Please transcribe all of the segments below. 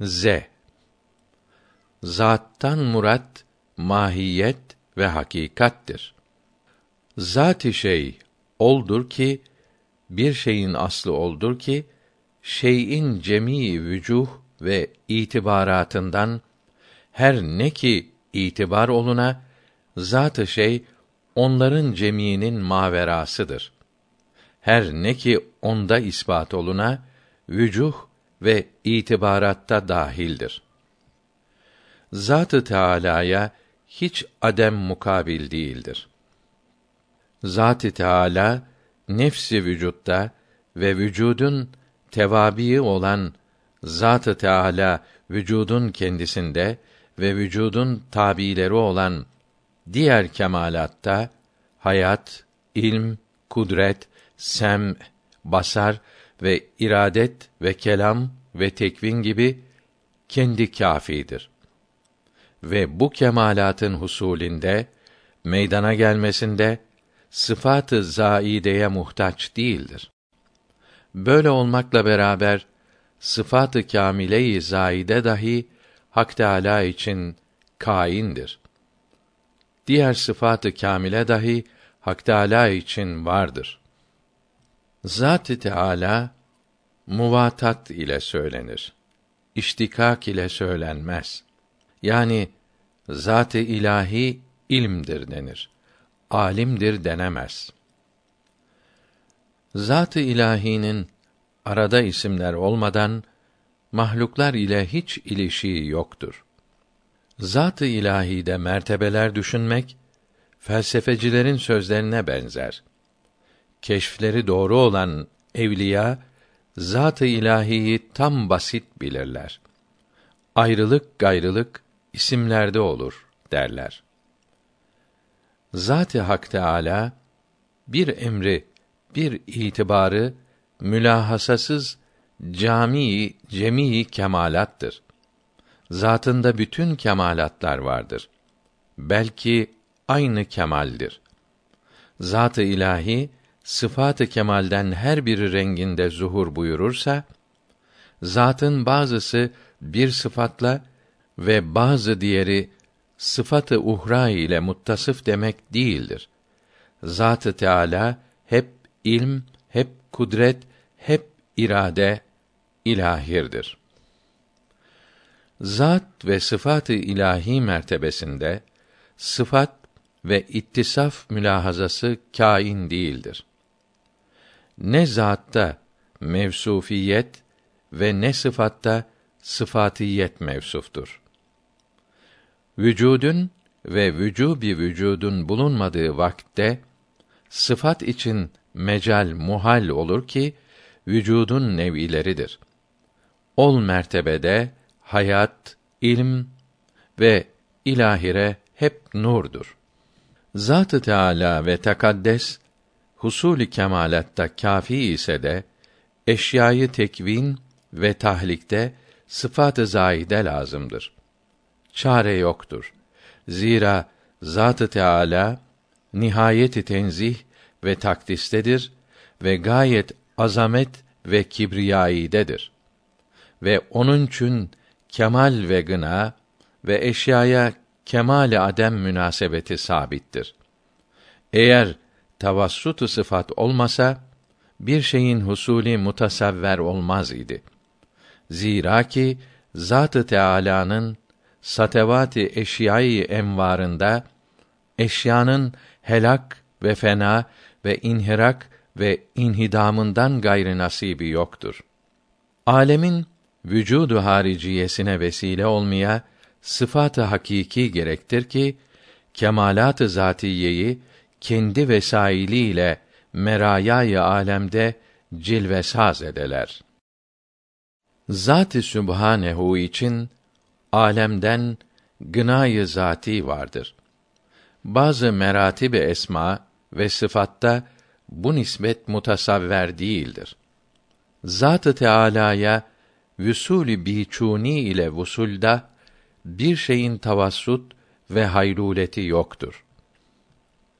Z Zattan murat mahiyet ve hakikattir. Zat-ı şey oldur ki bir şeyin aslı oldur ki şeyin cemii vücuh ve itibaratından her ne ki itibar oluna zat-ı şey onların cemiinin maverasıdır. Her ne ki onda ispat oluna vücuh ve itibaratta dahildir. Zat-ı Teâlâ'ya hiç adem mukabil değildir. Zat-ı Teâlâ nefsi vücutta ve vücudun tevabii olan Zat-ı Teâlâ vücudun kendisinde ve vücudun tabileri olan diğer kemalatta hayat, ilm, kudret, sem, basar ve iradet ve kelam ve tekvin gibi kendi kâfidir. Ve bu kemalatın husulinde meydana gelmesinde sıfatı zaideye muhtaç değildir. Böyle olmakla beraber sıfatı kâmile-i zaide dahi Hak Teâlâ için kaindir. Diğer sıfatı kâmile dahi Hak Teâlâ için vardır. Zat-ı Teâlâ muvatat ile söylenir. İştikak ile söylenmez. Yani zat-ı ilahi ilmdir denir. Alimdir denemez. Zat-ı ilahinin arada isimler olmadan mahluklar ile hiç ilişiği yoktur. Zat-ı ilahide mertebeler düşünmek felsefecilerin sözlerine benzer. Keşfleri doğru olan evliya zat-ı ilahiyi tam basit bilirler. Ayrılık gayrılık isimlerde olur derler. Zat-ı Hak Teâlâ bir emri, bir itibarı mülahasasız cami cemii kemalattır. Zatında bütün kemalatlar vardır. Belki aynı kemaldir. Zat-ı ilahi sıfat-ı kemalden her biri renginde zuhur buyurursa zatın bazısı bir sıfatla ve bazı diğeri sıfatı uhra ile muttasıf demek değildir. Zat-ı Teala hep ilm, hep kudret, hep irade ilahirdir. Zat ve sıfatı ilahi mertebesinde sıfat ve ittisaf mülahazası kain değildir. Ne zatta mevsufiyet ve ne sıfatta sıfatiyet mevsuftur. Vücudun ve vücubi vücudun bulunmadığı vakte sıfat için mecal muhal olur ki vücudun nev'ileridir. Ol mertebede hayat, ilm ve ilahire hep nurdur. Zat-ı Teâlâ ve tekaddes husulü kemalatta kafi ise de eşyayı tekvin ve tahlikte sıfat-ı zaide lazımdır. Çare yoktur. Zira Zat-ı Teâlâ nihayeti tenzih ve takdistedir ve gayet azamet ve kibriyaidedir. Ve onun için kemal ve gına ve eşyaya kemal adem münasebeti sabittir. Eğer tavassut sıfat olmasa bir şeyin husuli mutasavver olmaz idi. Zira ki Zat-ı Teâlâ'nın satevati eşyayı envarında eşyanın helak ve fena ve inhirak ve inhidamından gayrı nasibi yoktur. Alemin vücudu hariciyesine vesile olmaya sıfat-ı hakiki gerektir ki kemalat-ı zatiyeyi kendi vesailiyle merayâ-i alemde cilve saz edeler. Zat-ı Sübhanehu için alemden gınayı zati vardır. Bazı meratibi esma ve sıfatta bu nisbet mutasavver değildir. Zat-ı Teâlâ'ya vüsûl-i biçûni ile vusulda bir şeyin tavassut ve hayruleti yoktur.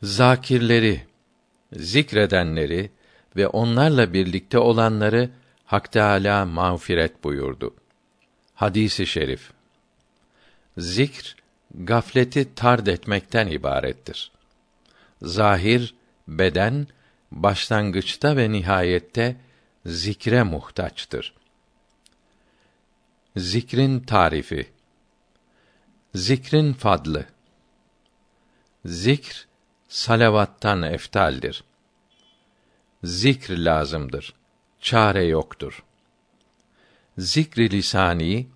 Zakirleri, zikredenleri ve onlarla birlikte olanları Hak Teâlâ mağfiret buyurdu. Hadisi şerif. Zikr gafleti tard etmekten ibarettir. Zahir, beden başlangıçta ve nihayette zikre muhtaçtır. Zikrin tarifi Zikrin fadlı Zikr salavattan eftaldir. Zikr lazımdır. Çare yoktur. Zikri lisani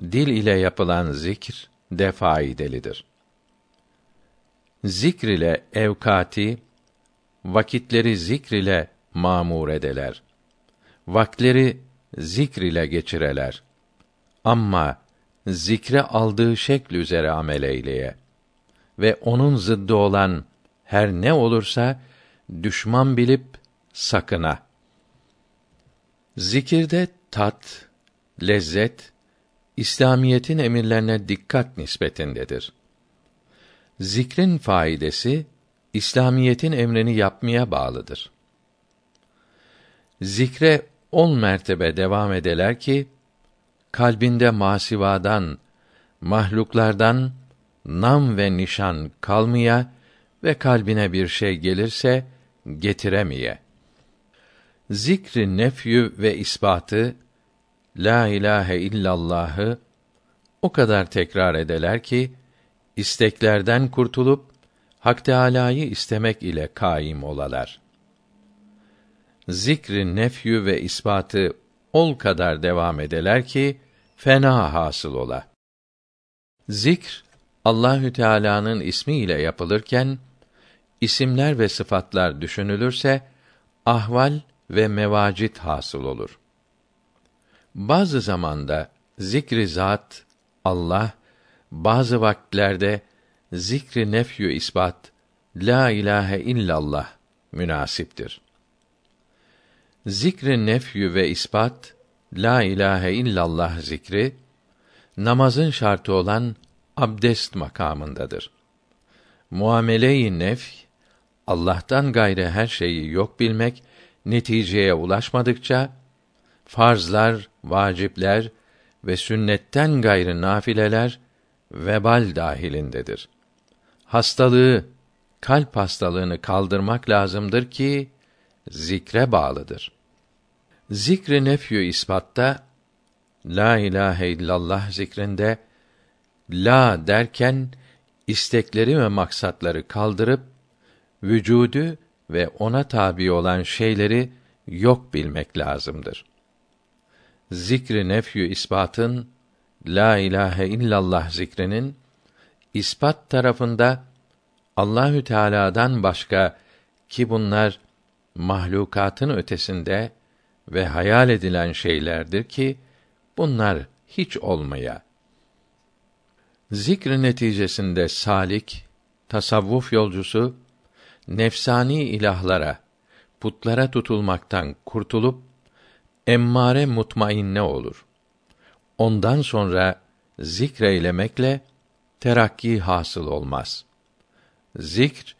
dil ile yapılan zikr de faidelidir. Zikr ile evkati vakitleri zikr ile mamur edeler. Vakleri zikr ile geçireler. Ama zikre aldığı şekl üzere amel eyleye ve onun zıddı olan her ne olursa düşman bilip sakına. Zikirde tat, lezzet, İslamiyetin emirlerine dikkat nispetindedir. Zikrin faidesi İslamiyetin emrini yapmaya bağlıdır. Zikre on mertebe devam edeler ki kalbinde masivadan, mahluklardan nam ve nişan kalmaya ve kalbine bir şey gelirse getiremeye. Zikri nefyü ve ispatı la ilahe illallah'ı o kadar tekrar edeler ki isteklerden kurtulup Hak Teâlâ'yı istemek ile kaim olalar. Zikri nefyü ve ispatı ol kadar devam edeler ki fena hasıl ola. Zikr Allahü Teala'nın ismi ile yapılırken isimler ve sıfatlar düşünülürse ahval ve mevacit hasıl olur. Bazı zamanda zikri zat Allah bazı vakitlerde zikri nefyü isbat la ilahe illallah münasiptir. Zikri nefyü ve ispat la ilahe illallah zikri namazın şartı olan abdest makamındadır. Muamele-i nef Allah'tan gayrı her şeyi yok bilmek neticeye ulaşmadıkça farzlar, vacipler ve sünnetten gayrı nafileler vebal dahilindedir. Hastalığı, kalp hastalığını kaldırmak lazımdır ki zikre bağlıdır. Zikri nefyü ispatta la ilahe illallah zikrinde la derken istekleri ve maksatları kaldırıp vücudu ve ona tabi olan şeyleri yok bilmek lazımdır. Zikri nefyü ispatın la ilahe illallah zikrinin ispat tarafında Allahü Teala'dan başka ki bunlar mahlukatın ötesinde ve hayal edilen şeylerdir ki bunlar hiç olmaya. Zikr neticesinde salik, tasavvuf yolcusu nefsani ilahlara, putlara tutulmaktan kurtulup emmare mutmainne olur. Ondan sonra zikreylemekle terakki hasıl olmaz. Zikr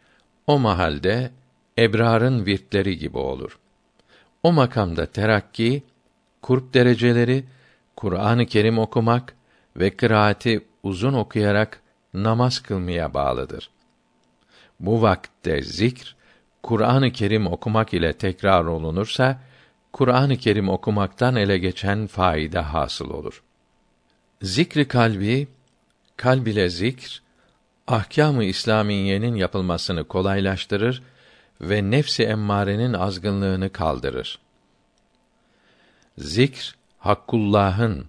o mahalde ebrarın virtleri gibi olur. O makamda terakki, kurp dereceleri, Kur'an-ı Kerim okumak ve kıraati uzun okuyarak namaz kılmaya bağlıdır. Bu vakitte zikr, Kur'an-ı Kerim okumak ile tekrar olunursa, Kur'an-ı Kerim okumaktan ele geçen faide hasıl olur. Zikri kalbi, kalb ile zikr, ahkâm-ı İslamiyenin yapılmasını kolaylaştırır ve nefsi emmarenin azgınlığını kaldırır. Zikr Hakkullah'ın,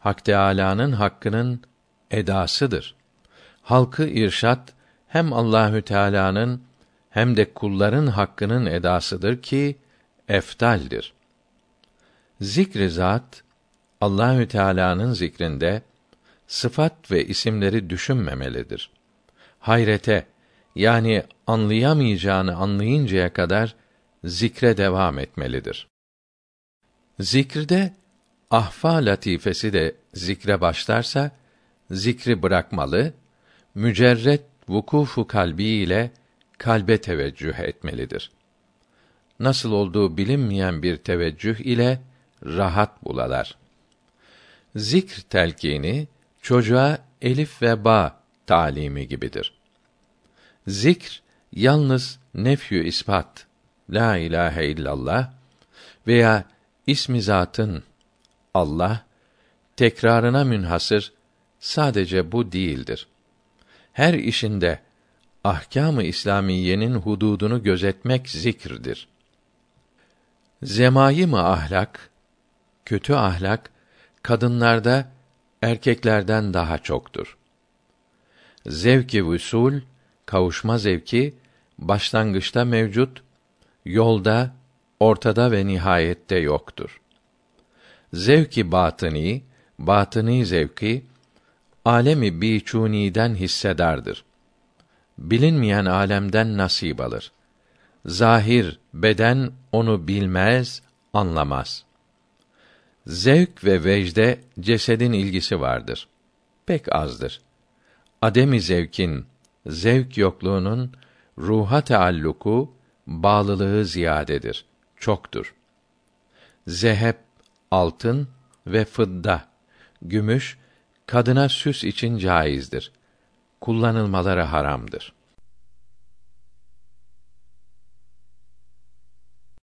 Hak Teâlâ'nın hakkının edasıdır. Halkı irşat hem Allahü Teala'nın hem de kulların hakkının edasıdır ki eftaldir. Zikri zat Allahü Teala'nın zikrinde sıfat ve isimleri düşünmemelidir. Hayrete yani anlayamayacağını anlayıncaya kadar zikre devam etmelidir. Zikirde ahfa latifesi de zikre başlarsa zikri bırakmalı, mücerret vukufu kalbi ile kalbe teveccüh etmelidir. Nasıl olduğu bilinmeyen bir teveccüh ile rahat bulalar. Zikr telkini çocuğa elif ve ba talimi gibidir. Zikr yalnız nefyü ispat la ilahe illallah veya ismi zatın Allah tekrarına münhasır sadece bu değildir. Her işinde ahkâm-ı İslamiyenin hududunu gözetmek zikirdir. Zemayim ahlak, kötü ahlak kadınlarda erkeklerden daha çoktur. Zevki usul, kavuşma zevki başlangıçta mevcut, yolda, ortada ve nihayette yoktur. Zevki batıni, batıni zevki alemi biçuniden hissedardır. Bilinmeyen alemden nasip alır. Zahir beden onu bilmez, anlamaz. Zevk ve vecde cesedin ilgisi vardır. Pek azdır. Ademi zevkin, zevk yokluğunun ruha taalluku, bağlılığı ziyadedir, çoktur. Zehep, altın ve fıdda, gümüş kadına süs için caizdir. Kullanılmaları haramdır.